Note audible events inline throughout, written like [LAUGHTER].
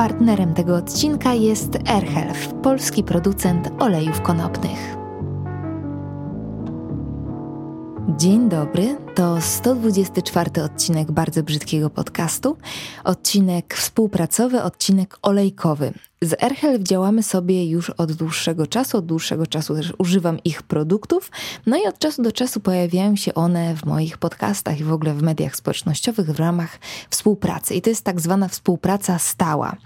Partnerem tego odcinka jest AirHealth, polski producent olejów konopnych. Dzień dobry, to 124 odcinek bardzo brzydkiego podcastu. Odcinek współpracowy, odcinek olejkowy. Z AirHealth działamy sobie już od dłuższego czasu, od dłuższego czasu też używam ich produktów, no i od czasu do czasu pojawiają się one w moich podcastach i w ogóle w mediach społecznościowych w ramach współpracy. I to jest tak zwana współpraca stała.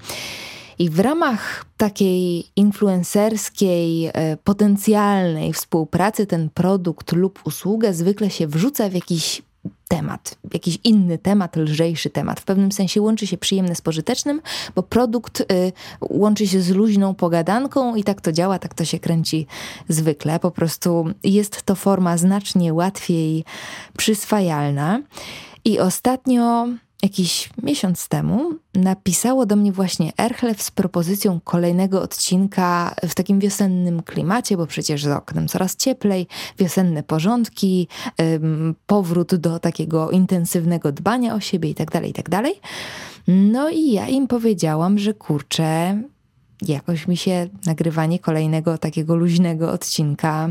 I w ramach takiej influencerskiej, e, potencjalnej współpracy ten produkt lub usługę zwykle się wrzuca w jakiś temat, jakiś inny temat, lżejszy temat. W pewnym sensie łączy się przyjemne z pożytecznym, bo produkt y, łączy się z luźną pogadanką i tak to działa, tak to się kręci zwykle. Po prostu jest to forma znacznie łatwiej przyswajalna. I ostatnio jakiś miesiąc temu napisało do mnie właśnie Erchlef z propozycją kolejnego odcinka w takim wiosennym klimacie, bo przecież za oknem coraz cieplej, wiosenne porządki, powrót do takiego intensywnego dbania o siebie itd., tak itd. Tak no i ja im powiedziałam, że kurczę, jakoś mi się nagrywanie kolejnego takiego luźnego odcinka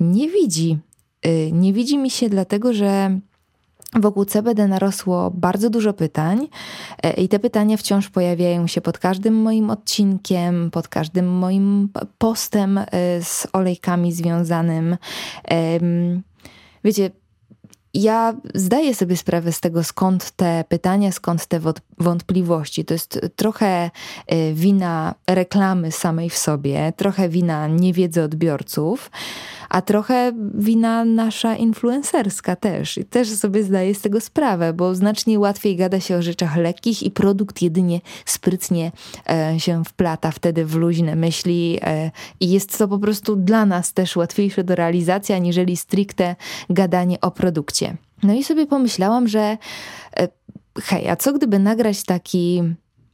nie widzi. Y, nie widzi mi się dlatego, że Wokół CBD narosło bardzo dużo pytań, e, i te pytania wciąż pojawiają się pod każdym moim odcinkiem, pod każdym moim postem e, z olejkami związanym. Wiecie, ja zdaję sobie sprawę z tego, skąd te pytania, skąd te wątpliwości. To jest trochę e, wina reklamy samej w sobie, trochę wina niewiedzy odbiorców a trochę wina nasza influencerska też. I też sobie zdaję z tego sprawę, bo znacznie łatwiej gada się o rzeczach lekkich i produkt jedynie sprytnie e, się wplata wtedy w luźne myśli e, i jest to po prostu dla nas też łatwiejsze do realizacji, aniżeli stricte gadanie o produkcie. No i sobie pomyślałam, że hej, a co gdyby nagrać taki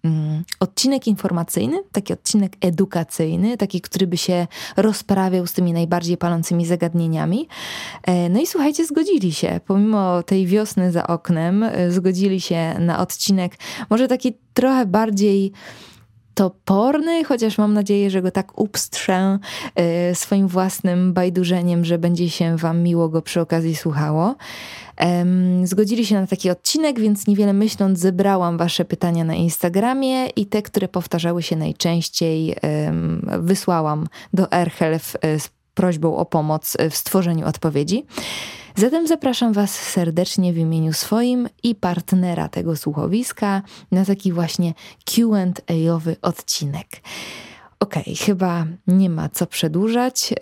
Mm, odcinek informacyjny, taki odcinek edukacyjny, taki, który by się rozprawiał z tymi najbardziej palącymi zagadnieniami. E, no i słuchajcie, zgodzili się. Pomimo tej wiosny za oknem, e, zgodzili się na odcinek, może taki trochę bardziej toporny, chociaż mam nadzieję, że go tak upstrzę e, swoim własnym bajdurzeniem, że będzie się Wam miło go przy okazji słuchało. Zgodzili się na taki odcinek, więc niewiele myśląc, zebrałam Wasze pytania na Instagramie i te, które powtarzały się najczęściej, wysłałam do AirHealth e, z prośbą o pomoc w stworzeniu odpowiedzi. Zatem zapraszam Was serdecznie w imieniu swoim i partnera tego słuchowiska na taki właśnie QA-owy odcinek. Okej, okay, chyba nie ma co przedłużać,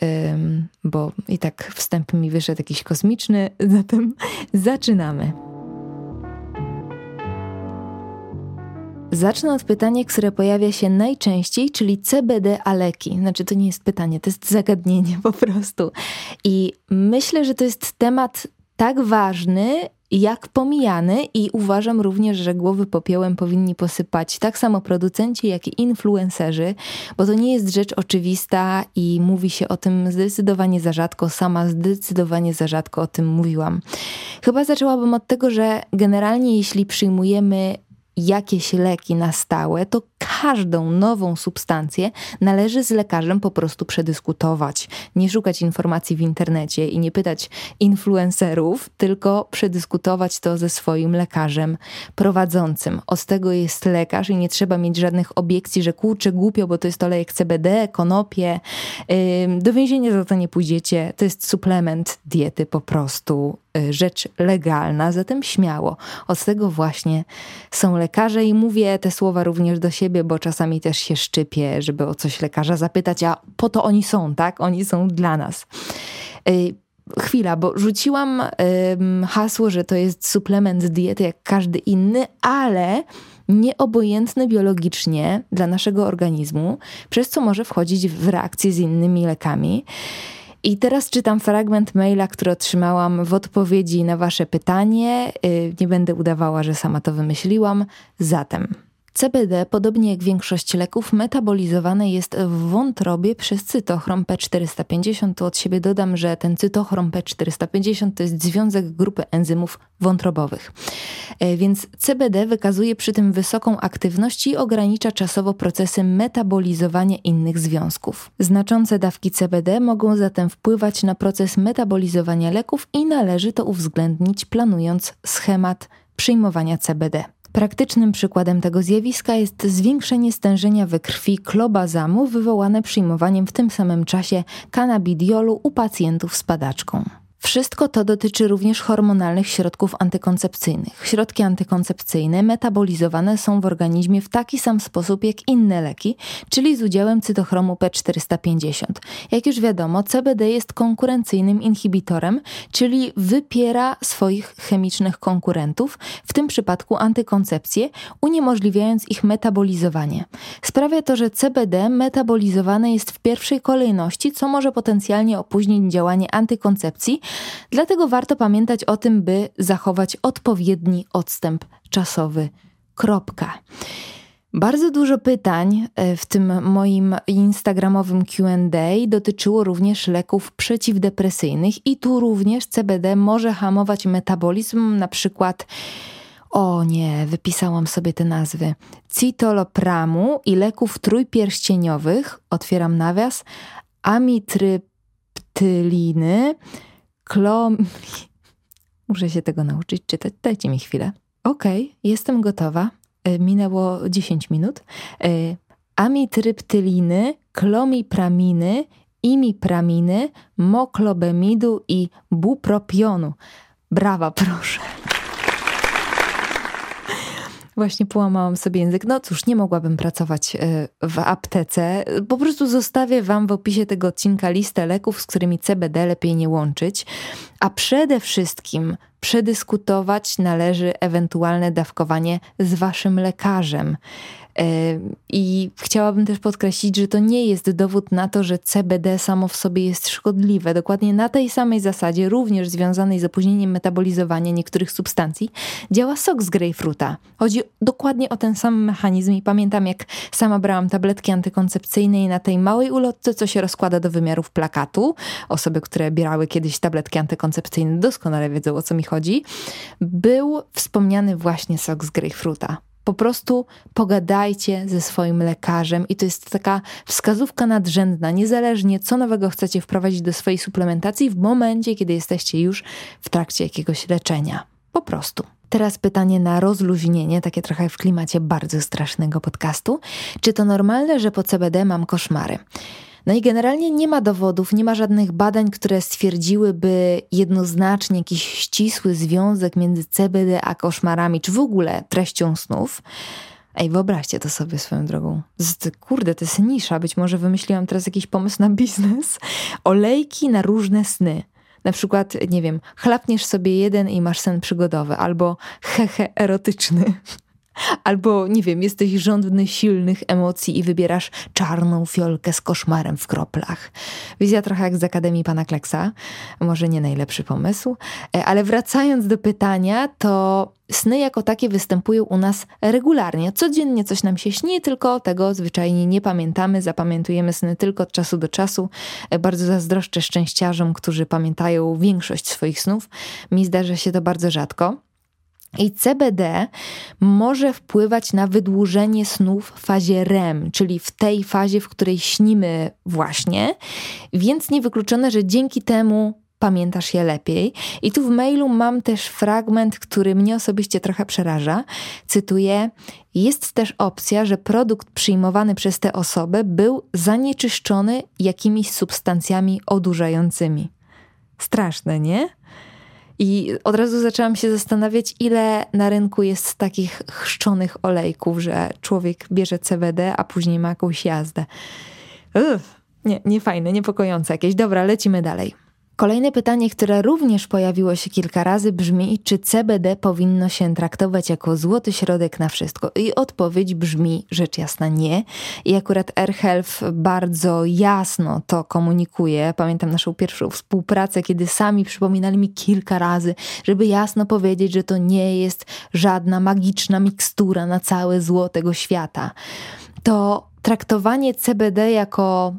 bo i tak wstęp mi wyszedł jakiś kosmiczny, [LAUGHS] zatem zaczynamy. Zacznę od pytania, które pojawia się najczęściej, czyli CBD aleki. Znaczy, to nie jest pytanie, to jest zagadnienie po prostu. I myślę, że to jest temat tak ważny, jak pomijany i uważam również, że głowy popiołem powinni posypać tak samo producenci, jak i influencerzy, bo to nie jest rzecz oczywista i mówi się o tym zdecydowanie za rzadko, sama zdecydowanie za rzadko o tym mówiłam. Chyba zaczęłabym od tego, że generalnie jeśli przyjmujemy jakieś leki na stałe, to każdą nową substancję należy z lekarzem po prostu przedyskutować. Nie szukać informacji w internecie i nie pytać influencerów, tylko przedyskutować to ze swoim lekarzem prowadzącym. Od tego jest lekarz i nie trzeba mieć żadnych obiekcji, że kurczę głupio, bo to jest olejek CBD, konopie. Do więzienia za to nie pójdziecie. To jest suplement diety po prostu y, rzecz legalna, zatem śmiało. Od tego właśnie są lekarze i mówię te słowa również do siebie, bo czasami też się szczypię, żeby o coś lekarza zapytać, a po to oni są, tak? Oni są dla nas. Y, chwila, bo rzuciłam hasło, że to jest suplement diety jak każdy inny, ale nieobojętny biologicznie dla naszego organizmu, przez co może wchodzić w reakcję z innymi lekami. I teraz czytam fragment maila, który otrzymałam w odpowiedzi na Wasze pytanie. Y, nie będę udawała, że sama to wymyśliłam. Zatem CBD, podobnie jak większość leków, metabolizowane jest w wątrobie przez cytochrom P450. Tu od siebie dodam, że ten cytochrom P450 to jest związek grupy enzymów wątrobowych. E, więc CBD wykazuje przy tym wysoką aktywność i ogranicza czasowo procesy metabolizowania innych związków. Znaczące dawki CBD mogą zatem wpływać na proces metabolizowania leków i należy to uwzględnić planując schemat przyjmowania CBD. Praktycznym przykładem tego zjawiska jest zwiększenie stężenia we krwi klobazamu wywołane przyjmowaniem w tym samym czasie kanabidiolu u pacjentów z padaczką. Wszystko to dotyczy również hormonalnych środków antykoncepcyjnych. Środki antykoncepcyjne metabolizowane są w organizmie w taki sam sposób jak inne leki, czyli z udziałem cytochromu P450. Jak już wiadomo, CBD jest konkurencyjnym inhibitorem, czyli wypiera swoich chemicznych konkurentów, w tym przypadku antykoncepcję, uniemożliwiając ich metabolizowanie. Sprawia to, że CBD metabolizowane jest w pierwszej kolejności, co może potencjalnie opóźnić działanie antykoncepcji, Dlatego warto pamiętać o tym, by zachować odpowiedni odstęp czasowy. Kropka. Bardzo dużo pytań e, w tym moim instagramowym QA dotyczyło również leków przeciwdepresyjnych, i tu również CBD może hamować metabolizm, na przykład. O nie, wypisałam sobie te nazwy. Citolopramu i leków trójpierścieniowych, otwieram nawias, amitryptyliny, klom... [LAUGHS] Muszę się tego nauczyć czytać. Dajcie mi chwilę. Okej, okay, jestem gotowa. E, minęło 10 minut. E, amitryptyliny, klomipraminy, imipraminy, moklobemidu i bupropionu. Brawa, proszę. Właśnie połamałam sobie język. No cóż, nie mogłabym pracować e, w aptece. Po prostu zostawię Wam w opisie tego odcinka listę leków, z którymi CBD lepiej nie łączyć. A przede wszystkim przedyskutować należy ewentualne dawkowanie z Waszym lekarzem. I chciałabym też podkreślić, że to nie jest dowód na to, że CBD samo w sobie jest szkodliwe. Dokładnie na tej samej zasadzie, również związanej z opóźnieniem metabolizowania niektórych substancji, działa sok z grejpfruta. Chodzi dokładnie o ten sam mechanizm i pamiętam, jak sama brałam tabletki antykoncepcyjne i na tej małej ulotce, co się rozkłada do wymiarów plakatu, osoby, które bierały kiedyś tabletki antykoncepcyjne doskonale wiedzą, o co mi chodzi, był wspomniany właśnie sok z grejpfruta po prostu pogadajcie ze swoim lekarzem i to jest taka wskazówka nadrzędna, niezależnie co nowego chcecie wprowadzić do swojej suplementacji w momencie, kiedy jesteście już w trakcie jakiegoś leczenia. Po prostu. Teraz pytanie na rozluźnienie, takie trochę w klimacie bardzo strasznego podcastu. Czy to normalne, że po CBD mam koszmary? No i generalnie nie ma dowodów, nie ma żadnych badań, które stwierdziłyby jednoznacznie jakiś ścisły związek między CBD a koszmarami, czy w ogóle treścią snów. Ej, wyobraźcie to sobie swoją drogą. Kurde, to jest nisza. Być może wymyśliłam teraz jakiś pomysł na biznes. [LAUGHS] Olejki na różne sny. Na przykład, nie wiem, chlapniesz sobie jeden i masz sen przygodowy, albo hehe erotyczny. Albo, nie wiem, jesteś żądny silnych emocji i wybierasz czarną fiolkę z koszmarem w kroplach. Wizja trochę jak z Akademii Pana Kleksa. Może nie najlepszy pomysł. E, ale wracając do pytania, to sny jako takie występują u nas regularnie. Codziennie coś nam się śni, tylko tego zwyczajnie nie pamiętamy. Zapamiętujemy sny tylko od czasu do czasu. E, bardzo zazdroszczę szczęściarzom, którzy pamiętają większość swoich snów. Mi zdarza się to bardzo rzadko. I CBD może wpływać na wydłużenie snów w fazie REM, czyli w tej fazie, w której śnimy właśnie, więc niewykluczone, że dzięki temu pamiętasz je lepiej. I tu w mailu mam też fragment, który mnie osobiście trochę przeraża. Cytuję: Jest też opcja, że produkt przyjmowany przez tę osobę był zanieczyszczony jakimiś substancjami odurzającymi. Straszne, nie? I od razu zaczęłam się zastanawiać, ile na rynku jest takich chrzczonych olejków, że człowiek bierze CBD, a później ma jakąś jazdę. Uff, nie, nie fajne, niepokojące jakieś. Dobra, lecimy dalej. Kolejne pytanie, które również pojawiło się kilka razy, brzmi: czy CBD powinno się traktować jako złoty środek na wszystko? I odpowiedź brzmi rzecz jasna nie. I akurat AirHealth bardzo jasno to komunikuje. Pamiętam naszą pierwszą współpracę, kiedy sami przypominali mi kilka razy, żeby jasno powiedzieć, że to nie jest żadna magiczna mikstura na całe zło tego świata. To traktowanie CBD jako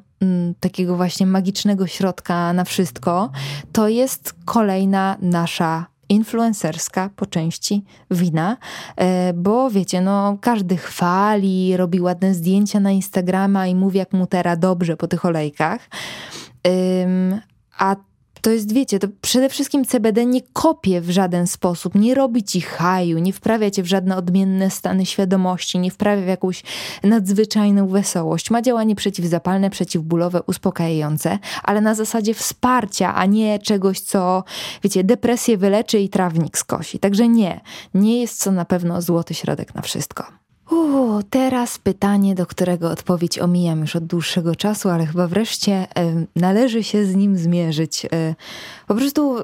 takiego właśnie magicznego środka na wszystko, to jest kolejna nasza influencerska po części wina, e, bo wiecie, no każdy chwali, robi ładne zdjęcia na Instagrama i mówi jak mu teraz dobrze po tych olejkach. A to jest, wiecie, to przede wszystkim CBD nie kopie w żaden sposób, nie robi ci haju, nie wprawia cię w żadne odmienne stany świadomości, nie wprawia w jakąś nadzwyczajną wesołość. Ma działanie przeciwzapalne, przeciwbólowe, uspokajające, ale na zasadzie wsparcia, a nie czegoś, co, wiecie, depresję wyleczy i trawnik skosi. Także nie, nie jest to na pewno złoty środek na wszystko. Teraz pytanie, do którego odpowiedź omijam już od dłuższego czasu, ale chyba wreszcie y, należy się z nim zmierzyć. Y, po prostu y,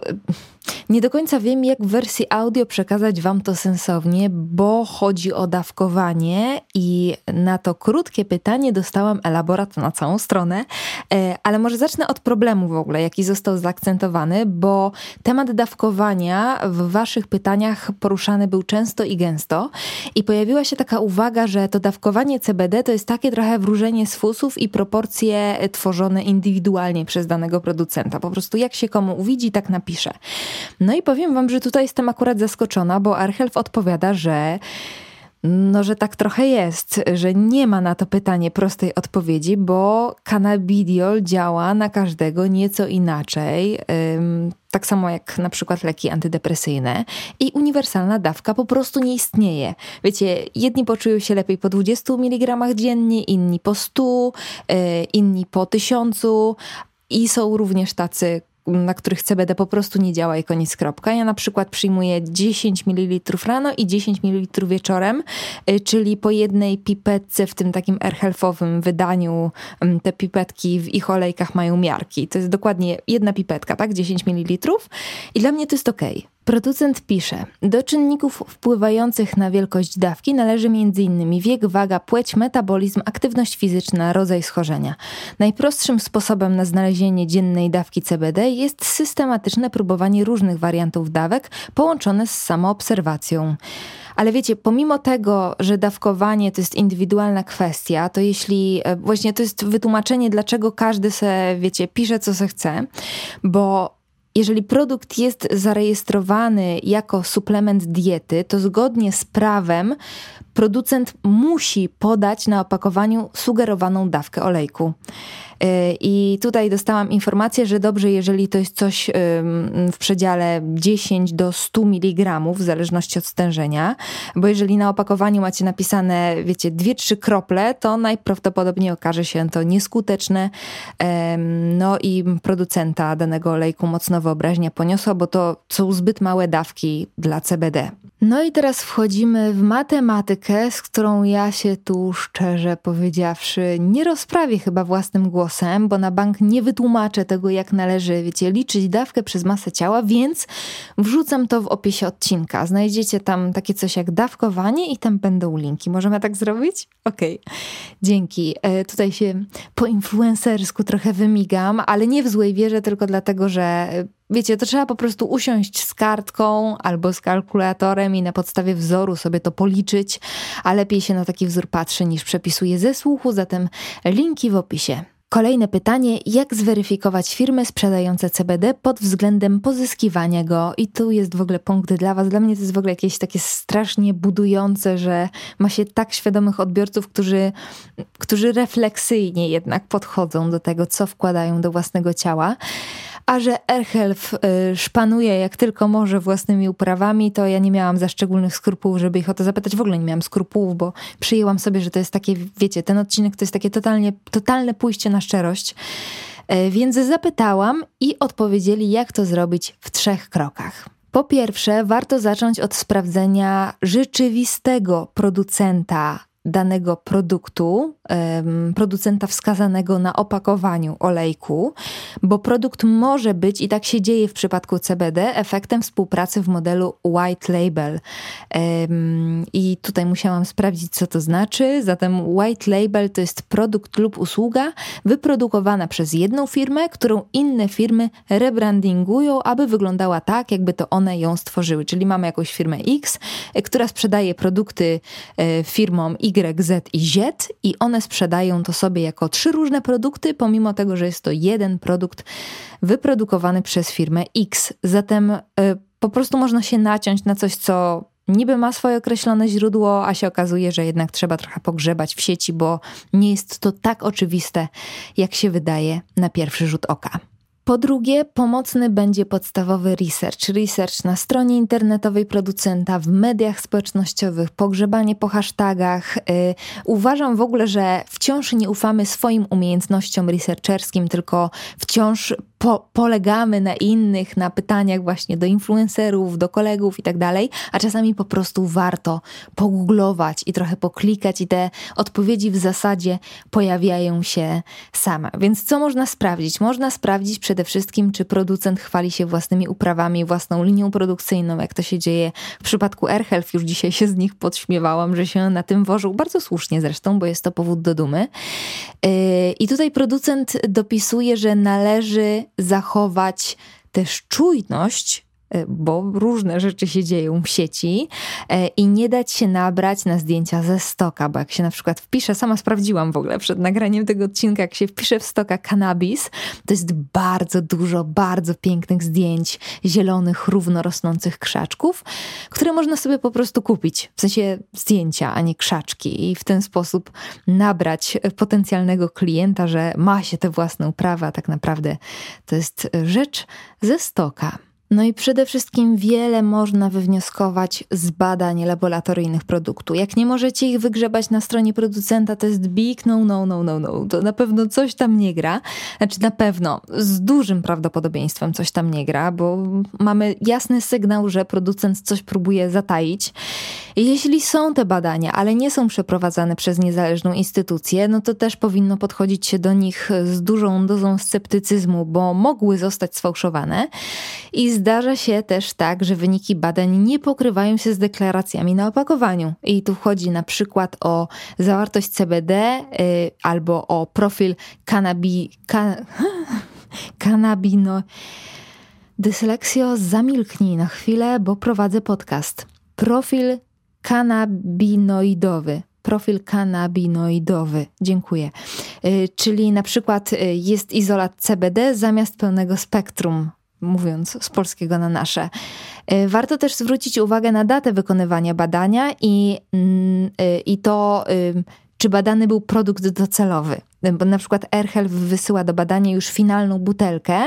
nie do końca wiem, jak w wersji audio przekazać Wam to sensownie, bo chodzi o dawkowanie i na to krótkie pytanie dostałam elaborat na całą stronę, e, ale może zacznę od problemu w ogóle, jaki został zaakcentowany, bo temat dawkowania w Waszych pytaniach poruszany był często i gęsto i pojawiła się taka uwaga, że to dawkowanie CBD to jest takie trochę wróżenie z fusów i proporcje tworzone indywidualnie przez danego producenta. Po prostu jak się komu uwidzi, tak napisze. No i powiem wam, że tutaj jestem akurat zaskoczona, bo Archelf odpowiada, że no, że tak trochę jest, że nie ma na to pytanie prostej odpowiedzi, bo cannabidiol działa na każdego nieco inaczej. Tak samo jak na przykład leki antydepresyjne i uniwersalna dawka po prostu nie istnieje. Wiecie, jedni poczują się lepiej po 20 mg dziennie, inni po 100, y, inni po 1000, i są również tacy, na których CBD po prostu nie działa i koniec kropka. Ja na przykład przyjmuję 10 ml rano i 10 ml wieczorem, y, czyli po jednej pipetce w tym takim airhealthowym wydaniu mm, te pipetki w ich olejkach mają miarki. To jest dokładnie jedna pipetka, tak? 10 ml i dla mnie to jest ok. Producent pisze, do czynników wpływających na wielkość dawki należy m.in. wiek, waga, płeć, metabolizm, aktywność fizyczna, rodzaj schorzenia. Najprostszym sposobem na znalezienie dziennej dawki CBD jest systematyczne próbowanie różnych wariantów dawek połączone z samoobserwacją. Ale wiecie, pomimo tego, że dawkowanie to jest indywidualna kwestia, to jeśli e, właśnie to jest wytłumaczenie, dlaczego każdy se, wiecie, pisze co se chce, bo jeżeli produkt jest zarejestrowany jako suplement diety, to zgodnie z prawem producent musi podać na opakowaniu sugerowaną dawkę olejku. Y, I tutaj dostałam informację, że dobrze, jeżeli to jest coś w przedziale 10 do 100 mg, w zależności od stężenia, bo jeżeli na opakowaniu macie napisane, wiecie, 2-3 krople, to najprawdopodobniej okaże się to nieskuteczne. No i producenta danego olejku mocno wyobraźnia poniosła, bo to są zbyt małe dawki dla CBD. No i teraz wchodzimy w matematykę, z którą ja się tu szczerze powiedziawszy nie rozprawię chyba własnym głosem, bo na bank nie wytłumaczę tego, jak należy, wiecie, liczyć dawkę przez masę ciała, więc wrzucam to w opisie odcinka. Znajdziecie tam takie coś jak dawkowanie i tam będą linki. Możemy tak zrobić? Okej, okay. dzięki. E, tutaj się po influencersku trochę wymigam, ale nie w złej wierze, tylko dlatego, że Wiecie, to trzeba po prostu usiąść z kartką albo z kalkulatorem i na podstawie wzoru sobie to policzyć, a lepiej się na taki wzór patrzy niż przepisuje ze słuchu, zatem linki w opisie. Kolejne pytanie: jak zweryfikować firmy sprzedające CBD pod względem pozyskiwania go? I tu jest w ogóle punkt dla Was. Dla mnie to jest w ogóle jakieś takie strasznie budujące, że ma się tak świadomych odbiorców, którzy, którzy refleksyjnie jednak podchodzą do tego, co wkładają do własnego ciała. A że Erhelf y, szpanuje jak tylko może własnymi uprawami, to ja nie miałam za szczególnych skrupułów, żeby ich o to zapytać. W ogóle nie miałam skrupułów, bo przyjęłam sobie, że to jest takie, wiecie, ten odcinek to jest takie totalnie, totalne pójście na szczerość. E, więc zapytałam i odpowiedzieli, jak to zrobić w trzech krokach. Po pierwsze, warto zacząć od sprawdzenia rzeczywistego producenta danego produktu, producenta wskazanego na opakowaniu olejku, bo produkt może być, i tak się dzieje w przypadku CBD, efektem współpracy w modelu white label. I tutaj musiałam sprawdzić, co to znaczy. Zatem white label to jest produkt lub usługa wyprodukowana przez jedną firmę, którą inne firmy rebrandingują, aby wyglądała tak, jakby to one ją stworzyły. Czyli mamy jakąś firmę X, e, która sprzedaje produkty e, firmom Y, Z i Z i one sprzedają to sobie jako trzy różne produkty, pomimo tego, że jest to jeden produkt wyprodukowany przez firmę X. Zatem y, po prostu można się naciąć na coś, co niby ma swoje określone źródło, a się okazuje, że jednak trzeba trochę pogrzebać w sieci, bo nie jest to tak oczywiste, jak się wydaje na pierwszy rzut oka. Po drugie, pomocny będzie podstawowy research. Research na stronie internetowej producenta, w mediach społecznościowych, pogrzebanie po hashtagach. Yy, uważam w ogóle, że wciąż nie ufamy swoim umiejętnościom researcherskim, tylko wciąż po, polegamy na innych, na pytaniach właśnie do influencerów, do kolegów i tak dalej, a czasami po prostu warto pogooglować i trochę poklikać i te odpowiedzi w zasadzie pojawiają się same. Więc co można sprawdzić? Można sprawdzić przede wszystkim, czy producent chwali się własnymi uprawami, własną linią produkcyjną, jak to się dzieje w przypadku AirHealth. Już dzisiaj się z nich podśmiewałam, że się na tym wożą, bardzo słusznie zresztą, bo jest to powód do dumy. Yy, I tutaj producent dopisuje, że należy zachować też czujność bo różne rzeczy się dzieją w sieci e, i nie dać się nabrać na zdjęcia ze stoka, bo jak się na przykład wpisze, sama sprawdziłam w ogóle przed nagraniem tego odcinka, jak się wpisze w stoka cannabis, to jest bardzo dużo, bardzo pięknych zdjęć zielonych, równo rosnących krzaczków, które można sobie po prostu kupić, w sensie zdjęcia, a nie krzaczki i w ten sposób nabrać potencjalnego klienta, że ma się te własne uprawy, a tak naprawdę to jest rzecz ze stoka. No i przede wszystkim wiele można wywnioskować z badań laboratoryjnych produktu. Jak nie możecie ich wygrzebać na stronie producenta, to jest big no, no, no, no, no. To na pewno coś tam nie gra. Znaczy na pewno, z dużym prawdopodobieństwem coś tam nie gra, bo mamy jasny sygnał, że producent coś próbuje zataić. Jeśli są te badania, ale nie są przeprowadzane przez niezależną instytucję, no to też powinno podchodzić się do nich z dużą dozą sceptycyzmu, bo mogły zostać sfałszowane i zdarza się też tak, że wyniki badań nie pokrywają się z deklaracjami na opakowaniu. I tu chodzi na przykład o zawartość CBD y, albo o profil kanabi... Kan, [LAUGHS] kanabino... Dysleksjo, zamilknij na chwilę, bo prowadzę podcast. Profil kanabinoidowy profil kanabinoidowy. Dziękuję. Y, czyli na przykład y, jest izolat CBD zamiast pełnego spektrum mówiąc z polskiego na nasze. Y, warto też zwrócić uwagę na datę wykonywania badania i, mm, i to, czy badany był produkt docelowy. Bo na przykład AirHealth wysyła do badania już finalną butelkę,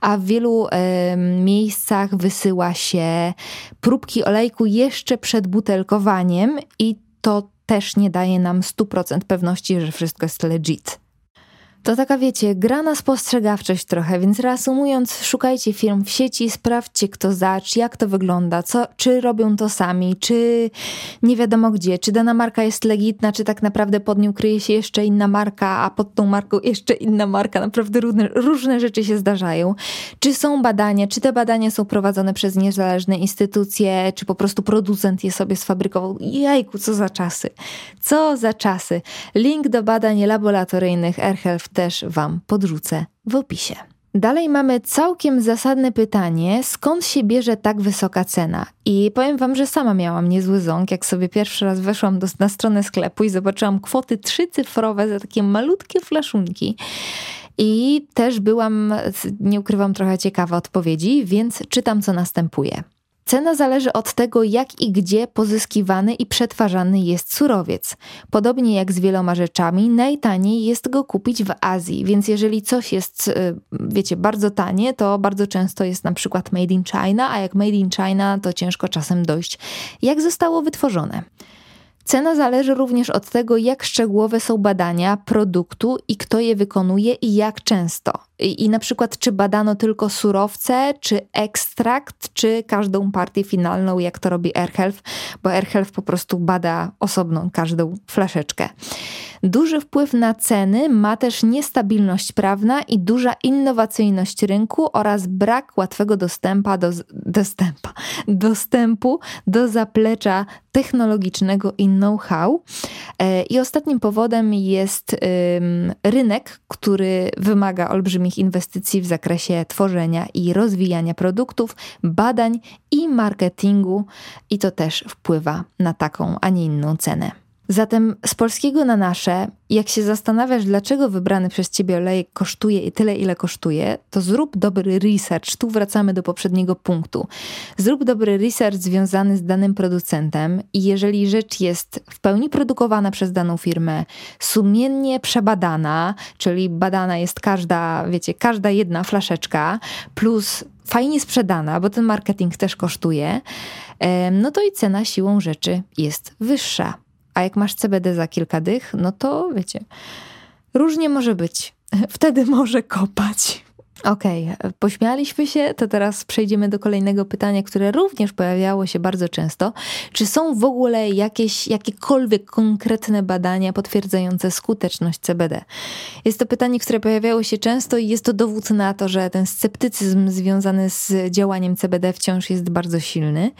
a w wielu y, miejscach wysyła się próbki olejku jeszcze przed butelkowaniem i to też nie daje nam 100% pewności, że wszystko jest legit. To taka, wiecie, gra na spostrzegawczość trochę, więc reasumując, szukajcie firm w sieci, sprawdźcie kto zacz, jak to wygląda, co, czy robią to sami, czy nie wiadomo gdzie, czy dana marka jest legitna, czy tak naprawdę pod nią kryje się jeszcze inna marka, a pod tą marką jeszcze inna marka. Naprawdę różne, różne rzeczy się zdarzają. Czy są badania, czy te badania są prowadzone przez niezależne instytucje, czy po prostu producent je sobie sfabrykował. Jajku, co za czasy. Co za czasy. Link do badań laboratoryjnych AirHealth też Wam podrzucę w opisie. Dalej mamy całkiem zasadne pytanie, skąd się bierze tak wysoka cena? I powiem Wam, że sama miałam niezły ząg, jak sobie pierwszy raz weszłam do, na stronę sklepu i zobaczyłam kwoty trzycyfrowe za takie malutkie flaszunki. I też byłam, nie ukrywam, trochę ciekawa odpowiedzi, więc czytam, co następuje. Cena zależy od tego, jak i gdzie pozyskiwany i przetwarzany jest surowiec. Podobnie jak z wieloma rzeczami, najtaniej jest go kupić w Azji, więc jeżeli coś jest, y, wiecie, bardzo tanie, to bardzo często jest na przykład made in China, a jak made in China, to ciężko czasem dojść, jak zostało wytworzone. Cena zależy również od tego, jak szczegółowe są badania produktu i kto je wykonuje i jak często. I, na przykład, czy badano tylko surowce, czy ekstrakt, czy każdą partię finalną, jak to robi AirHealth, bo AirHealth po prostu bada osobną każdą flaszeczkę. Duży wpływ na ceny ma też niestabilność prawna i duża innowacyjność rynku oraz brak łatwego dostępu do, dostępa, [LAUGHS] dostępu do zaplecza technologicznego i know-how. E, I ostatnim powodem jest rynek, który wymaga olbrzymich inwestycji w zakresie tworzenia i rozwijania produktów, badań i marketingu, i to też wpływa na taką, a nie inną cenę. Zatem z polskiego na nasze, jak się zastanawiasz, dlaczego wybrany przez ciebie olejek kosztuje tyle, ile kosztuje, to zrób dobry research. Tu wracamy do poprzedniego punktu. Zrób dobry research związany z danym producentem i jeżeli rzecz jest w pełni produkowana przez daną firmę, sumiennie przebadana, czyli badana jest każda, wiecie, każda jedna flaszeczka, plus fajnie sprzedana, bo ten marketing też kosztuje, no to i cena siłą rzeczy jest wyższa. A jak masz CBD za kilka dych, no to wiecie, różnie może być. [LAUGHS] Wtedy może kopać. Okej, okay, pośmialiśmy się, to teraz przejdziemy do kolejnego pytania, które również pojawiało się bardzo często. Czy są w ogóle jakieś, jakiekolwiek konkretne badania potwierdzające skuteczność CBD? Jest to pytanie, które pojawiało się często i jest to dowód na to, że ten sceptycyzm związany z działaniem CBD wciąż jest bardzo silny.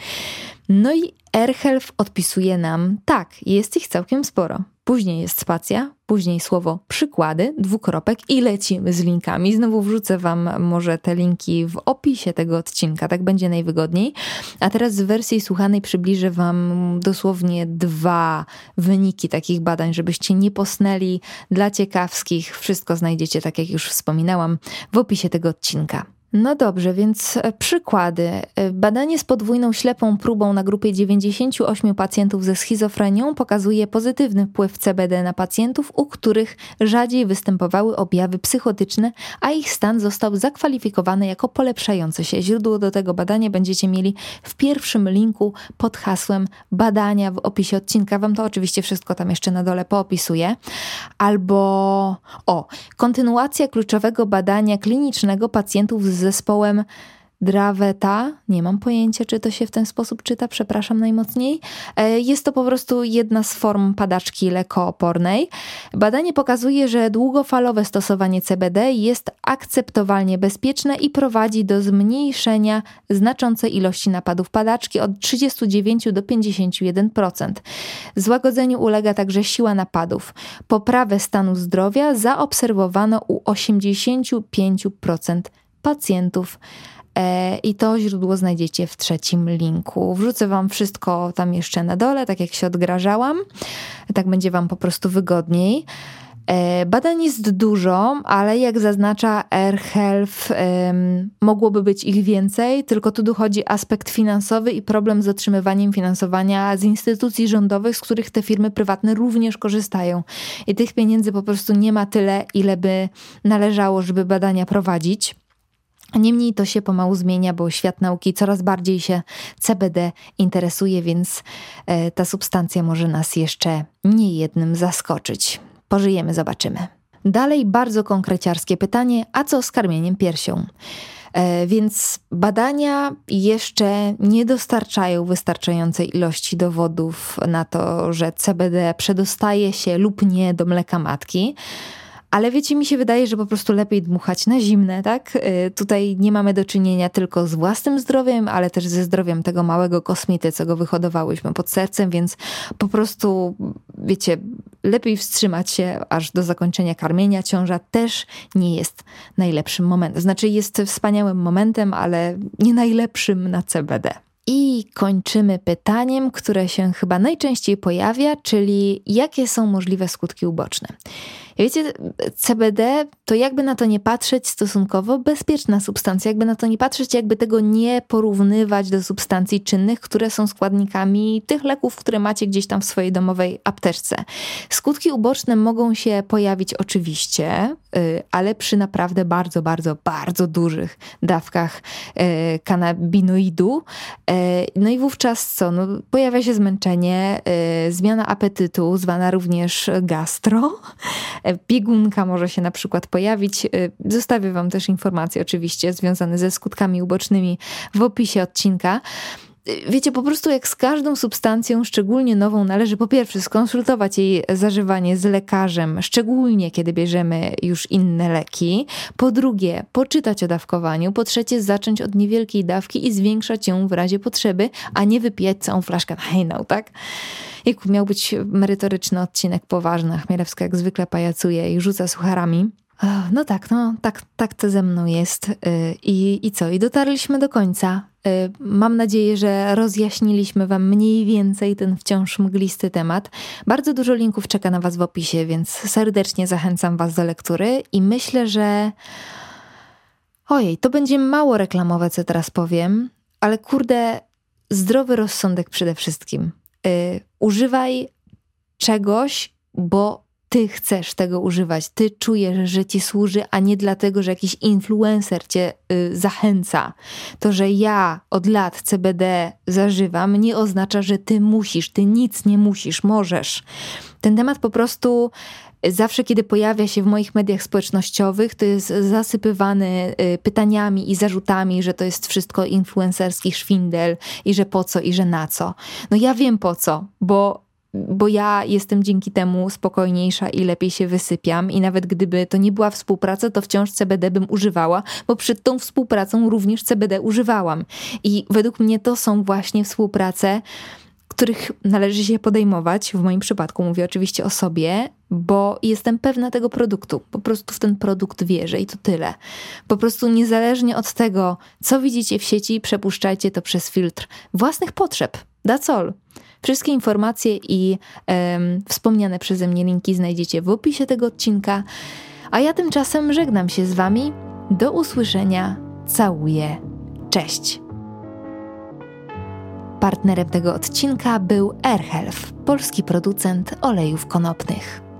No i AirHealth odpisuje nam, tak, jest ich całkiem sporo. Później jest spacja, później słowo przykłady, dwukropek i lecimy z linkami. Znowu wrzucę Wam może te linki w opisie tego odcinka, tak będzie najwygodniej. A teraz w wersji słuchanej przybliżę Wam dosłownie dwa wyniki takich badań, żebyście nie posnęli dla ciekawskich. Wszystko znajdziecie, tak jak już wspominałam, w opisie tego odcinka. No dobrze, więc e, przykłady. E, badanie z podwójną ślepą próbą na grupie 98 pacjentów ze schizofrenią pokazuje pozytywny wpływ CBD na pacjentów, u których rzadziej występowały objawy psychotyczne, a ich stan został zakwalifikowany jako polepszający się. Źródło do tego badania będziecie mieli w pierwszym linku pod hasłem badania w opisie odcinka. Wam to oczywiście wszystko tam jeszcze na dole poopisuję. Albo o, kontynuacja kluczowego badania klinicznego pacjentów z zespołem Draveta, nie mam pojęcia, czy to się w ten sposób czyta, przepraszam najmocniej. E, jest to po prostu jedna z form padaczki lekoopornej. Badanie pokazuje, że długofalowe stosowanie CBD jest akceptowalnie bezpieczne i prowadzi do zmniejszenia znaczącej ilości napadów padaczki od 39 do 51%. Złagodzeniu ulega także siła napadów. Poprawę stanu zdrowia zaobserwowano u 85% pacjentów. E, I to źródło znajdziecie w trzecim linku. Wrzucę Wam wszystko tam jeszcze na dole, tak jak się odgrażałam. Tak będzie Wam po prostu wygodniej. E, badań jest dużo, ale jak zaznacza AirHealth, mogłoby być ich więcej, tylko tu dochodzi aspekt finansowy i problem z otrzymywaniem finansowania z instytucji rządowych, z których te firmy prywatne również korzystają. I tych pieniędzy po prostu nie ma tyle, ile by należało, żeby badania prowadzić. Niemniej to się pomału zmienia, bo świat nauki coraz bardziej się CBD interesuje, więc e, ta substancja może nas jeszcze nie jednym zaskoczyć. Pożyjemy, zobaczymy. Dalej bardzo konkreciarskie pytanie, a co z karmieniem piersią? E, więc badania jeszcze nie dostarczają wystarczającej ilości dowodów na to, że CBD przedostaje się lub nie do mleka matki. Ale wiecie, mi się wydaje, że po prostu lepiej dmuchać na zimne, tak? Y, tutaj nie mamy do czynienia tylko z własnym zdrowiem, ale też ze zdrowiem tego małego kosmity, co go wyhodowałyśmy pod sercem, więc po prostu, wiecie, lepiej wstrzymać się aż do zakończenia karmienia. Ciąża też nie jest najlepszym momentem. Znaczy, jest wspaniałym momentem, ale nie najlepszym na CBD. I kończymy pytaniem, które się chyba najczęściej pojawia, czyli jakie są możliwe skutki uboczne. Wiecie, CBD to jakby na to nie patrzeć stosunkowo bezpieczna substancja, jakby na to nie patrzeć, jakby tego nie porównywać do substancji czynnych, które są składnikami tych leków, które macie gdzieś tam w swojej domowej apteczce. Skutki uboczne mogą się pojawić oczywiście, y, ale przy naprawdę bardzo, bardzo, bardzo dużych dawkach y, kanabinoidu. Y, no i wówczas co? No, pojawia się zmęczenie, zmiana apetytu, zwana również gastro, biegunka może się na przykład pojawić. Zostawię Wam też informacje oczywiście związane ze skutkami ubocznymi w opisie odcinka. Wiecie, po prostu jak z każdą substancją, szczególnie nową, należy po pierwsze skonsultować jej zażywanie z lekarzem, szczególnie kiedy bierzemy już inne leki. Po drugie, poczytać o dawkowaniu. Po trzecie, zacząć od niewielkiej dawki i zwiększać ją w razie potrzeby, a nie wypijać całą flaszkę na hejnał, tak? Jak miał być merytoryczny odcinek poważny, Chmielewska jak zwykle pajacuje i rzuca sucharami. No tak, no tak, tak to ze mną jest. Y, I, I co? I dotarliśmy do końca. Y, mam nadzieję, że rozjaśniliśmy Wam mniej więcej ten wciąż mglisty temat. Bardzo dużo linków czeka na Was w opisie, więc serdecznie zachęcam Was do lektury i myślę, że. Ojej, to będzie mało reklamowe, co teraz powiem, ale kurde, zdrowy rozsądek przede wszystkim. Yy, używaj czegoś, bo ty chcesz tego używać, ty czujesz, że ci służy, a nie dlatego, że jakiś influencer cię y, zachęca. To, że ja od lat CBD zażywam, nie oznacza, że ty musisz, ty nic nie musisz, możesz. Ten temat po prostu zawsze, kiedy pojawia się w moich mediach społecznościowych, to jest zasypywany y, pytaniami i zarzutami, że to jest wszystko influencerski szwindel i że po co i że na co. No ja wiem po co, bo bo ja jestem dzięki temu spokojniejsza i lepiej się wysypiam i nawet gdyby to nie była współpraca, to wciąż CBD bym używała, bo przed tą współpracą również CBD używałam. I według mnie to są właśnie współprace, których należy się podejmować. W moim przypadku mówię oczywiście o sobie, bo jestem pewna tego produktu. Po prostu w ten produkt wierzę i to tyle. Po prostu niezależnie od tego, co widzicie w sieci, przepuszczajcie to przez filtr własnych potrzeb. That's all. Wszystkie informacje i wspomniane przeze mnie linki znajdziecie w opisie tego odcinka. A ja tymczasem żegnam się z Wami. Do usłyszenia. Całuję. Cześć. Partnerem tego odcinka był AirHealth, polski producent olejów konopnych.